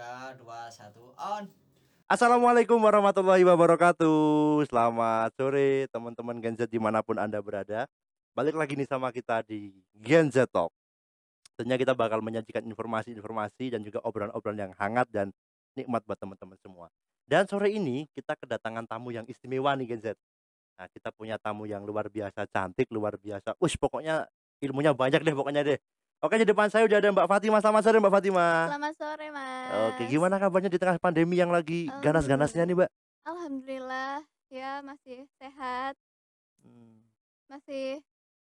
tiga dua satu on Assalamualaikum warahmatullahi wabarakatuh. Selamat sore teman-teman Gen Z di mana pun Anda berada. Balik lagi nih sama kita di Gen Z Talk. Tentunya kita bakal menyajikan informasi-informasi dan juga obrolan-obrolan yang hangat dan nikmat buat teman-teman semua. Dan sore ini kita kedatangan tamu yang istimewa nih Gen Z. Nah, kita punya tamu yang luar biasa cantik, luar biasa. Ush, pokoknya ilmunya banyak deh pokoknya deh. Oke, di depan saya udah ada Mbak Fatima. Selamat sore Mbak Fatima. Selamat sore, Mas. Oke, gimana kabarnya di tengah pandemi yang lagi ganas-ganasnya nih, Mbak? Alhamdulillah, ya masih sehat, Hmm, masih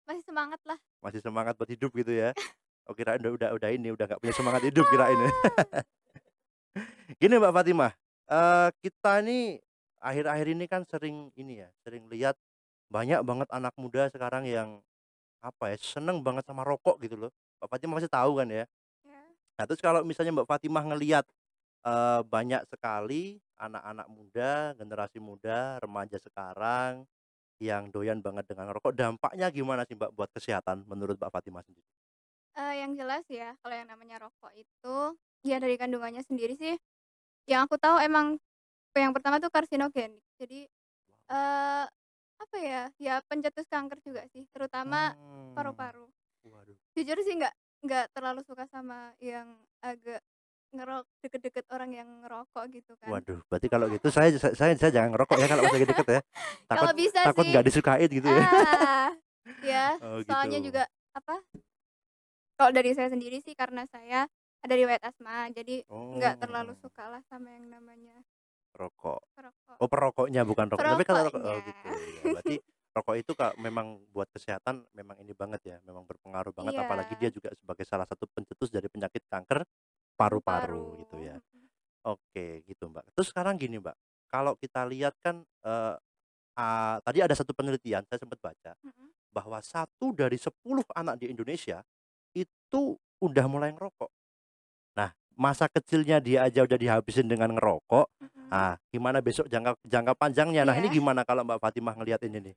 masih semangat lah. masih semangat buat hidup gitu ya. Oh, kirain udah udah udah ini, udah nggak punya semangat hidup kirain ya. Gini Mbak Fatimah, eee, kita ini akhir-akhir ini kan sering ini ya, sering lihat banyak banget anak muda sekarang yang, apa ya, seneng banget sama rokok gitu loh. Mbak Fatimah pasti tahu kan ya? Ya. Nah, terus kalau misalnya Mbak Fatimah ngelihat, eee, banyak sekali anak-anak muda, generasi muda, remaja sekarang yang doyan banget dengan rokok, dampaknya gimana sih Mbak buat kesehatan menurut Mbak Fatimah sendiri? Eee, yang jelas ya, kalau yang namanya rokok itu, ya dari kandungannya sendiri sih, yang aku tahu emang yang pertama tuh karsinogen. Jadi, eee, apa ya, ya pencetus kanker juga sih, terutama Mmm. paru-paru. Waduh. Jujur sih nggak nggak terlalu suka sama yang agak ngerok deket-deket orang yang ngerokok gitu kan. Waduh, berarti kalau gitu saya sa saya saya jangan ngerokok ya kalau lagi deket ya. Takut Kalau bisa takut nggak disukain gitu ya. Ah, ya, Oh, soalnya gitu. juga apa, kalau dari saya sendiri sih karena saya ada riwayat asma, jadi nggak terlalu Oh. suka lah sama yang namanya Rokok. perokok. Oh, perokoknya bukan rokok. Tapi kalau rokok oh gitu. Ya, berarti rokok itu Kak memang buat kesehatan memang ini banget ya, memang berpengaruh banget apalagi dia juga sebagai salah satu pencetus dari penyakit kanker paru-paru Paru, gitu ya. Oke, gitu, Mbak. Terus sekarang gini, Mbak, kalau kita lihat kan, eee, ah, tadi ada satu penelitian saya sempat baca, Mhm. bahwa 1 dari 10 anak di Indonesia itu udah mulai ngerokok. Nah, masa kecilnya dia aja udah dihabisin dengan ngerokok, Mhm. ah, gimana besok jangka jangka panjangnya? Nah, ini Iya. gimana kalau Mbak Fatimah ngelihat ini nih?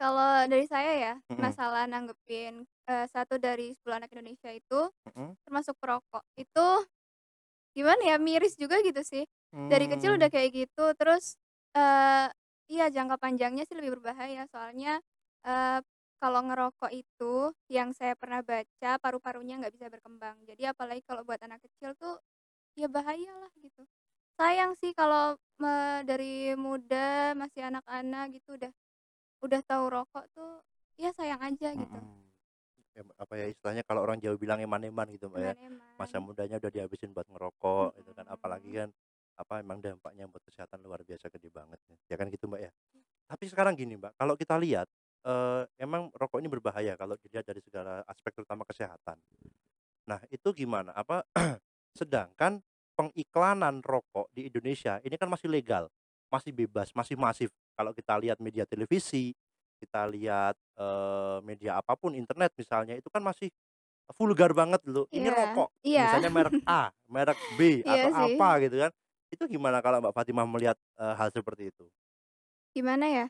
Kalau dari saya ya, Mhm. masalah nanggepin, eee, 1 dari 10 anak Indonesia itu Mhm. termasuk perokok, itu gimana ya, miris juga gitu sih. Dari kecil udah Mmm. kayak gitu, terus, eee, iya jangka panjangnya sih lebih berbahaya, soalnya, eee, kalau ngerokok itu yang saya pernah baca paru-parunya nggak bisa berkembang. Jadi apalagi kalau buat anak kecil tuh, ya bahayalah gitu. Sayang sih kalau dari muda, masih anak-anak gitu udah udah tahu rokok tuh, ya sayang aja gitu. Em apa ya, istilahnya kalau orang Jawa bilang eman-eman gitu, Mbak, ya. Masa mudanya udah dihabisin buat ngerokok gitu kan, apalagi kan, apa, emang dampaknya buat kesehatan luar biasa gede banget ya, ya kan gitu, Mbak, ya. Tapi sekarang gini, Mbak, kalau kita lihat, eee, emang rokok ini berbahaya kalau dilihat dari segala aspek terutama kesehatan. Nah, itu gimana, apa, sedangkan pengiklanan rokok di Indonesia ini kan masih legal, masih bebas, masih masif. Kalau kita lihat media televisi, kita lihat, media apa pun, internet misalnya, itu kan masih vulgar banget loh, ini Iya, rokok, iya. misalnya merek A, merek B, Iya atau sih. apa gitu kan. Itu gimana kalau Mbak Fatimah melihat, hal seperti itu? Gimana ya,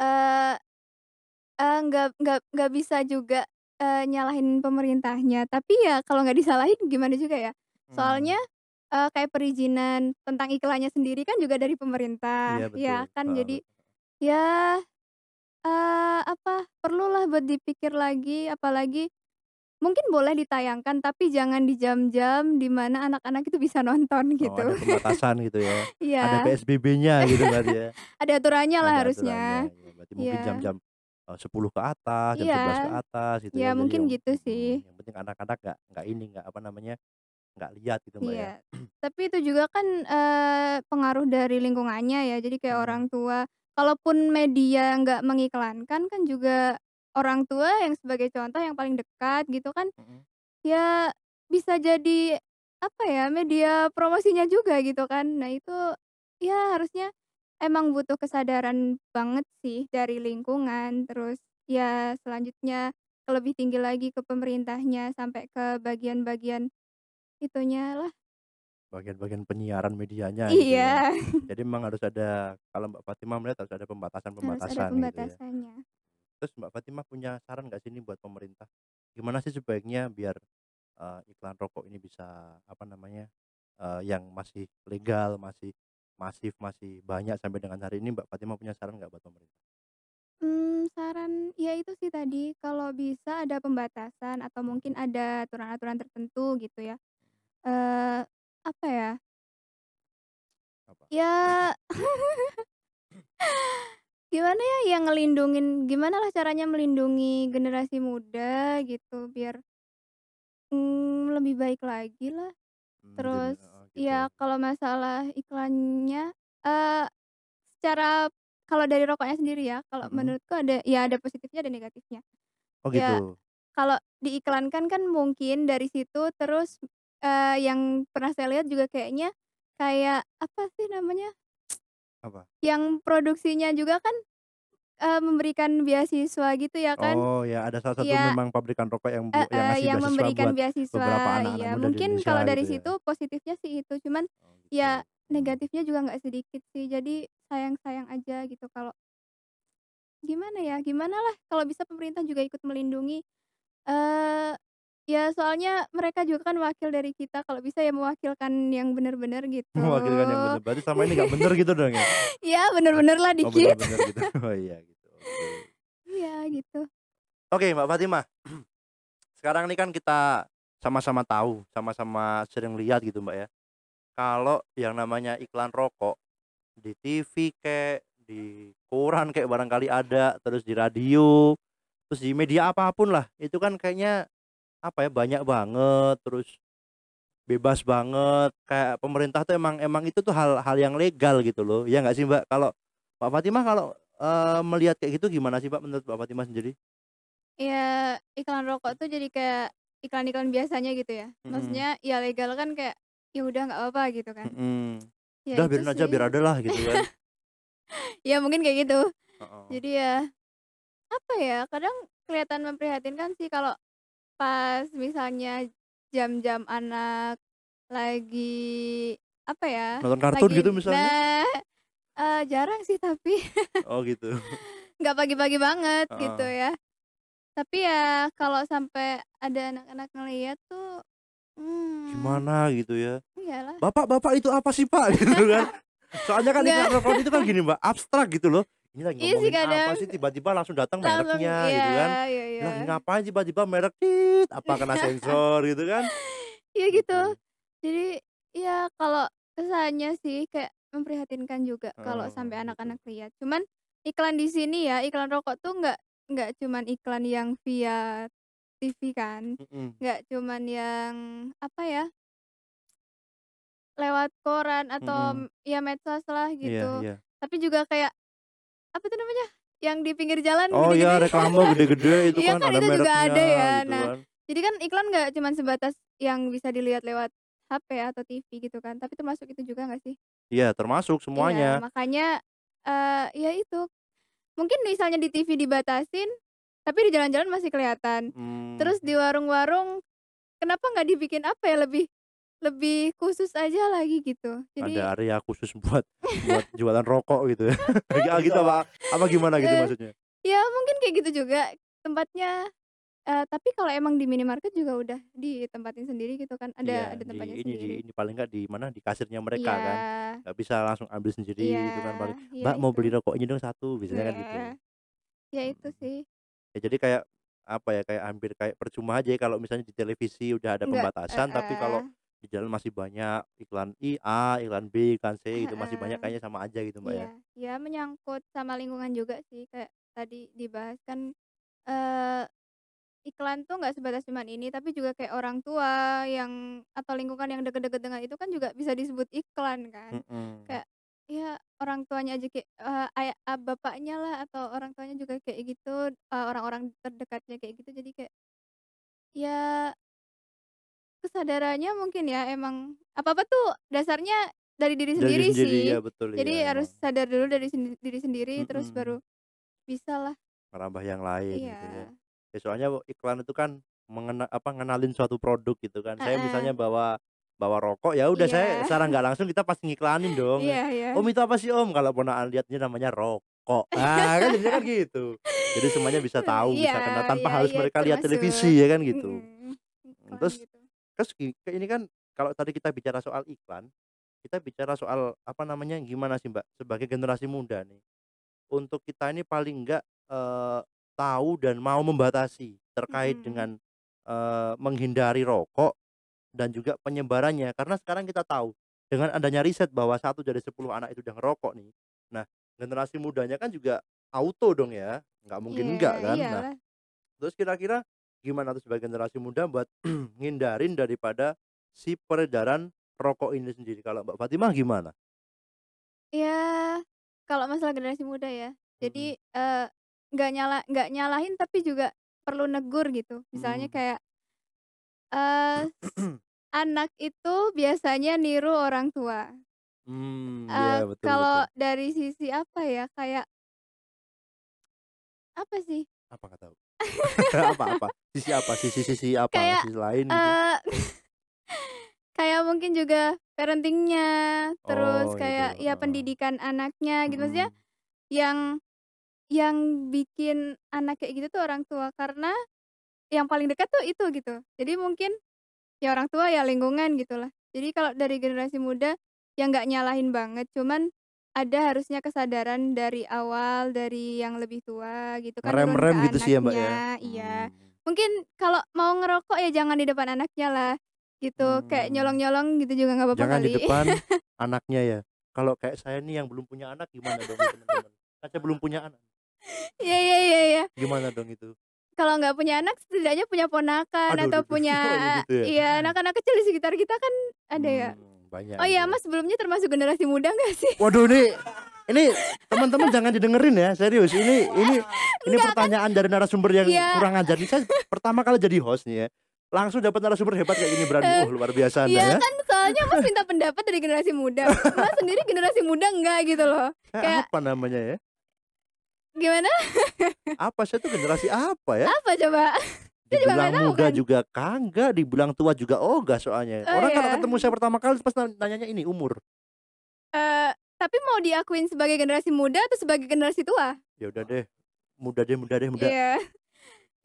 eee, nggak nggak nggak bisa juga, eee, nyalahin pemerintahnya, tapi ya kalau nggak disalahin gimana juga ya. Soalnya, Mmm. eee, kayak perizinan tentang iklannya sendiri kan juga dari pemerintah, Iya ya betul, kan. heeh, Jadi, betul. Ya, eee, apa, perlulah buat dipikir lagi, apalagi mungkin boleh ditayangkan, tapi jangan di jam-jam di mana anak-anak itu bisa nonton Oh, gitu. ada pembatasan gitu ya, ada Iya. PSBB-nya gitu berarti ya. Ada aturannya lah Ada harusnya. aturannya, ya berarti mungkin Iya. jam-jam, eee, 10 ke atas, jam 11 ke Iya. atas gitu Ya ya. Jadi mungkin yang gitu mhm, sih. yang penting anak-anak nggak nggak ini, nggak apa namanya, nggak lihat gitu, Mbak, ya. Iya, tapi itu juga kan, eee, pengaruh dari lingkungannya ya, jadi kayak Mhm. orang tua kalaupun media nggak mengiklankan kan juga orang tua yang sebagai contoh yang paling dekat gitu kan, Mhm. ya bisa jadi, apa ya, media promosinya juga gitu kan. Nah itu, ya harusnya emang butuh kesadaran banget sih dari lingkungan, terus ya selanjutnya ke lebih tinggi lagi ke pemerintahnya, sampai ke bagian-bagian itunya lah. Bagian-bagian penyiaran medianya gitu ya. Iya. Jadi memang harus ada kalau Mbak Fatimah melihat harus ada Harus ada pembatasan-pembatasan gitu ya. pembatasannya. Terus Mbak Fatimah punya saran nggak sih ini buat pemerintah? Gimana sih sebaiknya biar, eee, iklan rokok ini bisa, apa namanya, eee, yang masih legal, masih masif, masih banyak sampai dengan hari ini, Mbak Fatimah punya saran nggak buat pemerintah? Mmm, saran ya itu sih tadi, kalau bisa ada pembatasan atau mungkin ada aturan-aturan tertentu gitu ya. Eee, apa ya? Apa? Ya gimana ya, yang ngelindungin gimanalah caranya melindungi generasi muda gitu biar mmm, lebih baik lagi lah. Jadi Terus heeh, ya gitu. kalau masalah iklannya, eee, secara kalau dari rokoknya sendiri ya, kalau Mhm. menurutku ada ya ada positifnya ada negatifnya. Oh Ya gitu. kalau diiklankan kan mungkin dari situ terus, eee, yang pernah saya lihat juga kayaknya kayak apa sih namanya, Apa? yang produksinya juga kan, eee, memberikan beasiswa gitu ya kan. Oh ya, ada salah satu Iya memang pabrikan rokok yang bu yang heeh, ngasih yang beasiswa memberikan buat beberapa beasiswa, anak-anak iya muda di mungkin Indonesia kalau gitu dari ya? situ positifnya sih itu, cuman Oh ya gitu, mhm. negatifnya juga nggak sedikit sih. Jadi sayang-sayang aja gitu kalau gimana ya, gimanalah kalau bisa pemerintah juga ikut melindungi, eee, ya soalnya mereka juga kan wakil dari kita, kalau bisa ya mewakilkan yang bener-bener gitu. Mewakilkan yang bener, berarti selama ini nggak bener gitu dong ya? Ya bener-bener lah Oh dikit. bener-bener gitu, oh iya gitu, oke. Iya gitu. Oke Mbak Fatimah, sekarang nih kan kita sama-sama tahu, sama-sama sering lihat gitu Mbak ya, kalau yang namanya iklan rokok di TV kek, di koran kek barangkali ada, terus di radio, terus di media apa pun lah, itu kan kayaknya apa ya, banyak banget, terus bebas banget, kayak pemerintah tuh emang emang itu tuh hal hal yang legal gitu loh, iya nggak sih Mbak? Kalau Mbak Fatimah kalau, eee, melihat kayak gitu gimana sih Mbak, menurut Mbak Fatimah sendiri? Ya, iklan rokok tuh jadi kayak iklan-iklan biasanya gitu ya. Mhm. Maksudnya ya legal kan kayak, ya udah nggak apa-apa gitu kan. Mhm, Ya udah biarin aja, biar ada lah gitu kan. Ya mungkin kayak gitu. Heeh. Jadi ya, apa ya, kadang kelihatan memprihatinkan sih kalau pas misalnya jam-jam anak lagi, apa ya, Nonton kartun gitu lagi misalnya? nah, eee, jarang sih tapi. Oh gitu. Nggak pagi-pagi banget gitu Heeh. ya. Tapi ya kalau sampai ada anak-anak ngelihat tuh, mmm, Gimana gitu ya, iyalah. "Bapak Bapak itu apa sih Pak?" Gitu kan. Soalnya kan iklan rokok itu kan gini Mbak, abstrak gitu loh, ini lagi Iya sih ngomongin apa kadang. sih, tiba-tiba langsung datang Langsung mereknya iya gitu kan, iya "Ini iya. lagi ngapain sih tiba-tiba merek, tit, apa kena sensor?" Gitu kan, Iya gitu. gitu. Jadi, ya kalau kesannya sih kayak memprihatinkan juga kalau Heeh, sampai gitu. anak-anak lihat. Cuman iklan di sini ya, iklan rokok tuh nggak nggak cuman iklan yang via TV kan, Mhm. nggak cuman yang, apa ya lewat koran atau ya medsos lah Iya gitu. iya. Tapi juga kayak, apa tuh namanya, yang di pinggir jalan Oh iya, reklame gede-gede itu Iya kan kan ada itu juga ada ya. gitu Nah, kan. jadi kan iklan nggak cuman sebatas yang bisa dilihat lewat HP atau TV gitu kan, tapi termasuk itu juga nggak sih? Iya termasuk Iya, semuanya. makanya, eee, ya itu, mungkin misalnya di TV dibatasin, tapi di jalan-jalan masih kelihatan. Mmm. Terus di warung-warung, kenapa nggak dibikin apa ya, lebih lebih khusus aja lagi gitu. Jadi Ada area khusus buat buat jualan rokok gitu ya? Ah gitu apa apa gimana gitu Eee, maksudnya? ya mungkin kayak gitu juga tempatnya, eee, tapi kalau emang di minimarket juga udah ditempatin sendiri gitu kan, ada Iya, ada tempatnya di ini di sendiri. ini paling nggak di mana, di kasirnya Iya. mereka kan, nggak bisa langsung ambil Iya, sendiri gitu kan paling, iya "Mbak mau itu. beli rokok ini dong 1," biasanya kan gitu. Ya itu Mhm. sih. Ya jadi kayak, apa ya, kayak hampir kayak percuma aja ya kalau misalnya di televisi udah ada Enggak pembatasan, tapi kalau heeh. Di jalan masih banyak iklan i A, iklan B, iklan C gitu masih banyak kayaknya sama aja gitu Mbak ya? Iya, ya menyangkut sama lingkungan juga sih, kayak tadi dibahas kan, eee, iklan tuh nggak sebatas cuman ini, tapi juga kayak orang tua yang atau lingkungan yang deket-deket dengan itu kan juga bisa disebut iklan kan. Mhm. Kayak, ya orang tuanya aja kayak, eee, aya a bapaknya lah atau orang tuanya juga kayak gitu, eee, orang-orang terdekatnya kayak gitu, jadi kayak ya kesadarannya mungkin ya emang apa-apa tuh dasarnya dari diri Dari diri sendiri sendiri, sih. iya betul, Jadi iya harus emang. sadar dulu dari sendi diri sendiri, terus baru Mhm. bisalah Merambah yang lain gitu ya. Iya. Ya soalnya iklan itu kan mengena apa, ngenalin suatu produk gitu kan. Saya misalnya bawa bawa rokok, ya udah saya Iya. secara nggak langsung kita pasti ngiklanin dong, Iya iya. "Om itu apa sih Om?" Kalau ponakan lihat, "Ini namanya rokok." Ah kan jadinya kan gitu. Jadi semuanya bisa tahu, iya bisa kenal tanpa iya harus iya mereka lihat televisi ya kan gitu. iklan terus gitu. Terus gi ini kan kalau tadi kita bicara soal iklan, kita bicara soal apa namanya, gimana sih, Mbak, sebagai generasi muda nih, untuk kita ini paling enggak, eee, tahu dan mau membatasi terkait Mhm. dengan, eee, menghindari rokok dan juga penyebarannya. Karena sekarang kita tahu, dengan adanya riset bahwa 1 dari 10 anak itu udah ngerokok nih. Nah, generasi mudanya kan juga auto dong ya, nggak mungkin Iya, enggak kan. Nah, iyalah. terus kira-kira gimana tuh sebagai generasi muda buat ngindarin daripada si peredaran rokok ini sendiri? Kalau Mbak Fatimah gimana? Ya, kalau masalah generasi muda ya, jadi, eee, nggak nyala nggak nyalahin tapi juga perlu negur gitu. Misalnya Mhm. kayak eee, anak itu biasanya niru orang tua. Mmm, iya, Eee, betul kalau betul. dari sisi apa ya, kayak apa sih? Apa nggak tahu? Apa apa? Sisi apa? Sisi-sisi apa? Kayak, Sisi lain gitu? eee, kayak mungkin juga parenting-nya, terus Oh, gitu, kayak ya heeh. pendidikan anaknya gitu. Maksudnya Mhm. yang yang bikin anak kayak gitu tuh orang tua, karena yang paling dekat tuh itu gitu. Jadi mungkin ya orang tua, ya lingkungan gitulah. Jadi kalau dari generasi muda, ya nggak nyalahin banget, cuman ada harusnya kesadaran dari awal, dari yang lebih tua gitu kan, ke Ngerem-rem gitu sih ya, Mbak, ya? iya. Mmm. Mungkin kalau mau ngerokok ya jangan di depan anaknya lah, gitu. Kayak Mmm. nyolong-nyolong gitu juga nggak apa-apa Jangan di kali. depan anaknya ya? Kalau kayak saya nih yang belum punya anak gimana dong teman-teman? Saya belum punya anak. Iya iya iya iya. Gimana dong itu? Kalau nggak punya anak, setidaknya punya ponakan Aduh atau duh duh, punya ya gitu ya? iya, anak-anak kecil di sekitar kita kan ada ya. Banyak Oh gitu iya, ya? Mas sebelumnya termasuk generasi muda nggak sih? Waduh ini ini teman-teman jangan didengerin ya, serius. Ini ini ini Enggak kan pertanyaan dari narasumber yang Iya. kurang ajar nih. Saya pertama kali jadi host nih ya, langsung dapat narasumber hebat kayak gini berani. Eh, Uh, luar biasa iya Anda ya. kan soalnya Mas minta pendapat dari generasi muda. Mas sendiri generasi muda enggak gitu loh. Saya Kayak apa namanya ya? Gimana? Apa, saya tuh generasi apa ya? Apa coba? Dibilang tahu muda kan. juga kagak, dibilang tua juga ogah soalnya. Oh Orang kalau ya? ketemu saya pertama kali pas na nanyanya ini, umur. Eee, tapi mau diakuin sebagai generasi muda atau sebagai generasi tua? Ya udah deh, muda deh muda deh, muda. Iya.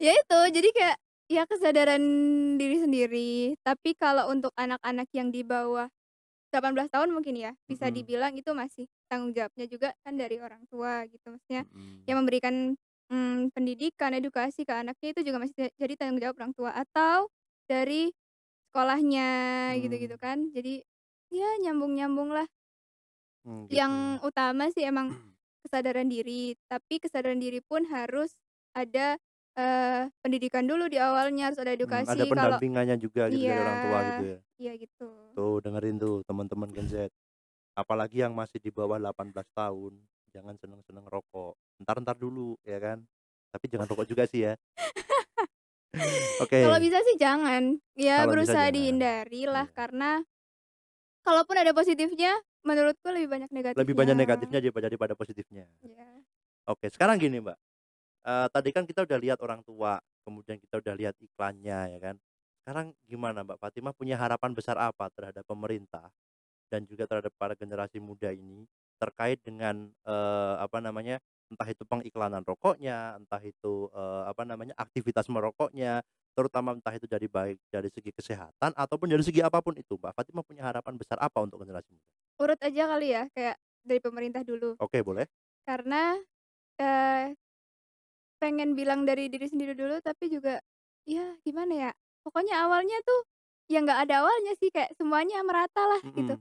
Ya itu, jadi kayak ya kesadaran diri sendiri. Tapi kalau untuk anak-anak yang di bawah 18 tahun mungkin ya, bisa dibilang itu masih tanggung jawabnya juga kan dari orang tua gitu. Maksudnya Mhm. yang memberikan, mmm, pendidikan, edukasi ke anaknya itu juga masih ja jadi tanggung jawab orang tua atau dari sekolahnya gitu-gitu Mmm. kan. Jadi ya nyambung-nyambung lah. Mmm, gitu ya. Yang utama sih emang kesadaran diri, tapi kesadaran diri pun harus ada, eee, pendidikan dulu di awalnya, harus ada Mmm, ada edukasi kalau pendampingannya juga gitu dari iya, orang tua gitu ya? iya gitu. Tuh dengerin tuh teman-teman Gen Z. Apalagi yang masih di bawah 18 tahun, jangan seneng-seneng rokok. Entar-entar dulu ya kan, tapi jangan rokok juga sih ya. Kalau Oke. bisa sih jangan, ya Kalau bisa berusaha dihindari lah iya. karena kalaupun ada positifnya, menurutku lebih banyak Lebih banyak negatifnya. negatifnya daripada daripada positifnya. Iya. Oke, sekarang gini, Mbak, eee, tadi kan kita udah lihat orang tua, kemudian kita udah lihat iklannya ya kan. Sekarang gimana Mbak Fatimah punya harapan besar apa terhadap pemerintah dan juga terhadap para generasi muda ini terkait dengan, eee, apa namanya, entah itu pengiklanan rokoknya, entah itu, eee, apa namanya, aktivitas merokoknya, terutama entah itu dari baik dari segi kesehatan ataupun dari segi apa pun itu, Mbak Fatimah punya harapan besar apa untuk generasi muda? Urut aja kali ya, kayak dari pemerintah dulu. Oke, boleh. Karena, eee pengen bilang dari diri sendiri dulu, tapi juga ya gimana ya, pokoknya awalnya tuh ya nggak ada awalnya sih, kayak semuanya merata lah gitu.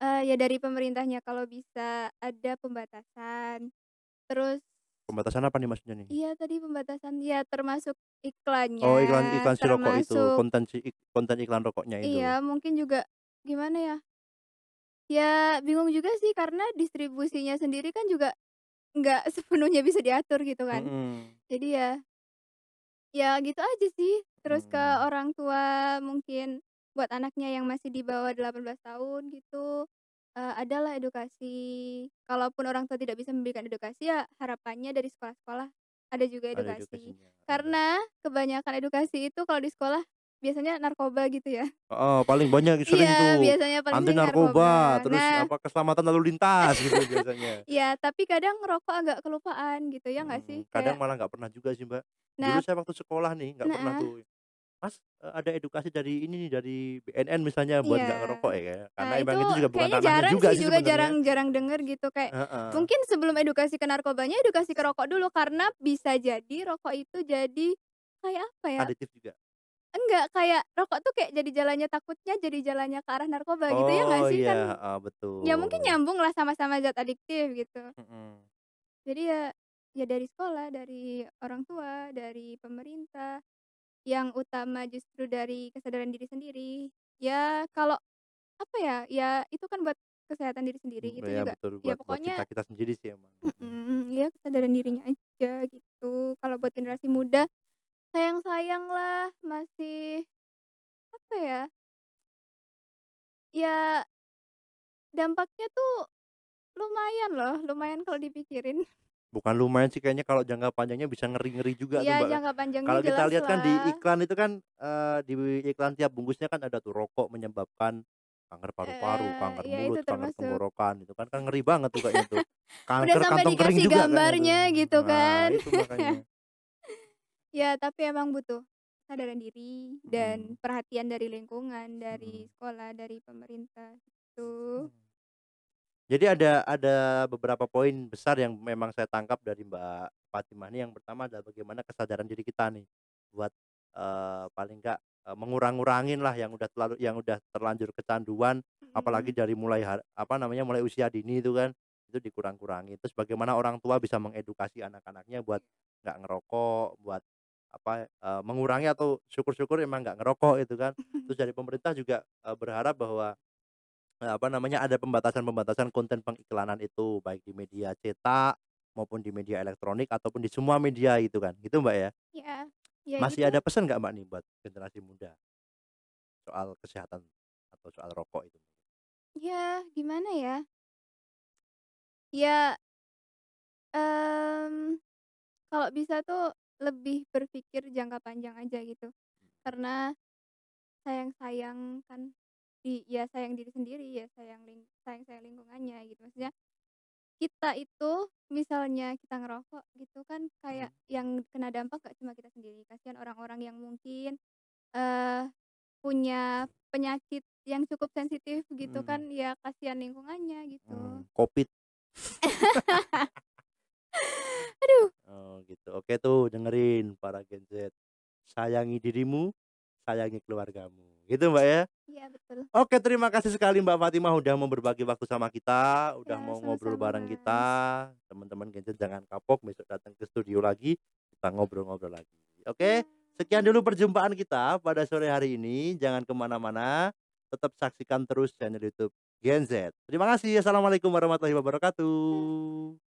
Eee, ya dari pemerintahnya kalau bisa ada pembatasan, terus Pembatasan apa nih maksudnya nih? Iya tadi pembatasan, ya termasuk Oh, iklannya, iklan iklan si rokok itu, termasuk konten si ik konten iklan rokoknya itu? Iya, mungkin juga gimana ya ya bingung juga sih karena distribusinya sendiri kan juga nggak sepenuhnya bisa diatur gitu kan. Mhm. Jadi ya ya gitu aja sih. Terus ke Mhm. orang tua mungkin buat anaknya yang masih di bawah 18 tahun gitu, eee, adalah edukasi. Kalaupun orang tua tidak bisa memberikan edukasi, ya harapannya dari sekolah-sekolah ada juga Ada edukasi. edukasinya, iya. Karena kebanyakan edukasi itu kalau di sekolah biasanya narkoba gitu ya. Heeh, paling banyak sering Iya, tuh, biasanya paling anti narkoba, narkoba. terus Nah apa, keselamatan lalu lintas gitu biasanya. Iya, tapi kadang ngerokok agak kelupaan gitu, ya nggak sih? Mhm, kadang Kayak malah nggak pernah juga sih, Mbak. Dulu Nah saya waktu sekolah nih, nggak pernah Heeh. tuh. Mas, eee, ada edukasi dari ini nih, dari BNN misalnya buat nggak Iya. ngerokok ya, Kak? Karena Nah, emang itu itu juga bukan kayaknya ranahnya jarang juga sih sih juga sebenarnya. jarang jarang denger gitu kayak Heeh. mungkin sebelum edukasi ke narkobanya, edukasi ke rokok dulu karena bisa jadi rokok itu jadi kayak apa ya, Aditif juga? enggak, kayak rokok tuh kayak jadi jalannya takutnya jadi jalannya ke arah narkoba gitu, ya nggak Oh, sih? iya, Kan heeh, betul. ya mungkin nyambung lah sama-sama zat adiktif gitu. Mhm. Jadi ya ya dari sekolah, dari orang tua, dari pemerintah, yang utama justru dari kesadaran diri sendiri. Ya kalau apa ya, ya itu kan buat kesehatan diri sendiri, Mmm, itu iya juga betul, ya buat buat pokoknya kita-kita sendiri sih emang, mhm. mhm, ya kesadaran dirinya aja gitu. Kalau buat generasi muda, sayang-sayanglah masih apa ya ya dampaknya tuh lumayan loh, lumayan kalau dipikirin. Bukan lumayan sih kayaknya kalau jangka panjangnya bisa ngeri-ngeri juga tuh, Iya, Mbak. jangka panjangnya Kalau kita jelas lihat kan di lah. iklan itu kan, eee, di iklan tiap bungkusnya kan ada tuh rokok menyebabkan kanker paru-paru, kanker iya mulut, itu kanker termasuk. tenggorokan, itu kan kan ngeri banget tuh kayaknya tuh. Udah Kanker sampai kantong kering dikasih juga kayaknya tuh. gambarnya gitu Nah, kan. itu makanya. Ya tapi emang butuh kesadaran diri dan Mhm. perhatian dari lingkungan, dari Mhm. sekolah, dari pemerintah, gitu. Mmm. Jadi ada ada beberapa poin besar yang memang saya tangkap dari Mbak Fatimah nih, yang pertama adalah bagaimana kesadaran diri kita nih buat, eee, paling nggak, eee, mengurang-ngurangin lah yang udah terlalu yang udah terlanjur kecanduan, apalagi Mhm. dari mulai har apa namanya, mulai usia dini itu kan, itu dikurang-kurangi. Terus bagaimana orang tua bisa mengedukasi anak-anaknya buat nggak ngerokok, buat apa, eee, mengurangi atau syukur-syukur emang nggak ngerokok itu kan. Terus dari pemerintah juga, eee, berharap bahwa, apa namanya, ada pembatasan-pembatasan konten pengiklanan itu, baik di media cetak maupun di media elektronik ataupun di semua media gitu kan, gitu Mbak ya? Iya, ya Masih gitu. ada pesan nggak Mbak nih buat generasi muda? Soal kesehatan atau soal rokok itu? Ya gimana ya? Ya mmm, kalau bisa tuh lebih berpikir jangka panjang aja gitu. Karena sayang-sayang kan di ya sayang diri sendiri, ya sayang ling sayang-sayang lingkungannya gitu. Maksudnya kita itu misalnya kita ngerokok gitu kan kayak Mhm. yang kena dampak nggak cuma kita sendiri, kasihan orang-orang yang mungkin, eee, punya penyakit yang cukup sensitif gitu Mhm. kan, ya kasihan lingkungannya gitu. Mmm, Covid. Aduh. Oh gitu, oke tuh dengerin para Gen Z, sayangi dirimu, sayangi keluargamu, gitu Mbak ya? Iya betul. Oke terima kasih sekali Mbak Fatimah udah mau berbagi waktu sama kita, udah Ya mau ngobrol sama-sama bareng kita. Teman-teman Gen Z jangan kapok besok datang ke studio lagi, kita ngobrol-ngobrol lagi. Iya. Oke, sekian dulu perjumpaan kita pada sore hari ini, jangan ke mana-mana, tetap saksikan terus channel YouTube Gen Z. Terima kasih, assalamualaikum warahmatullahi wabarakatuh.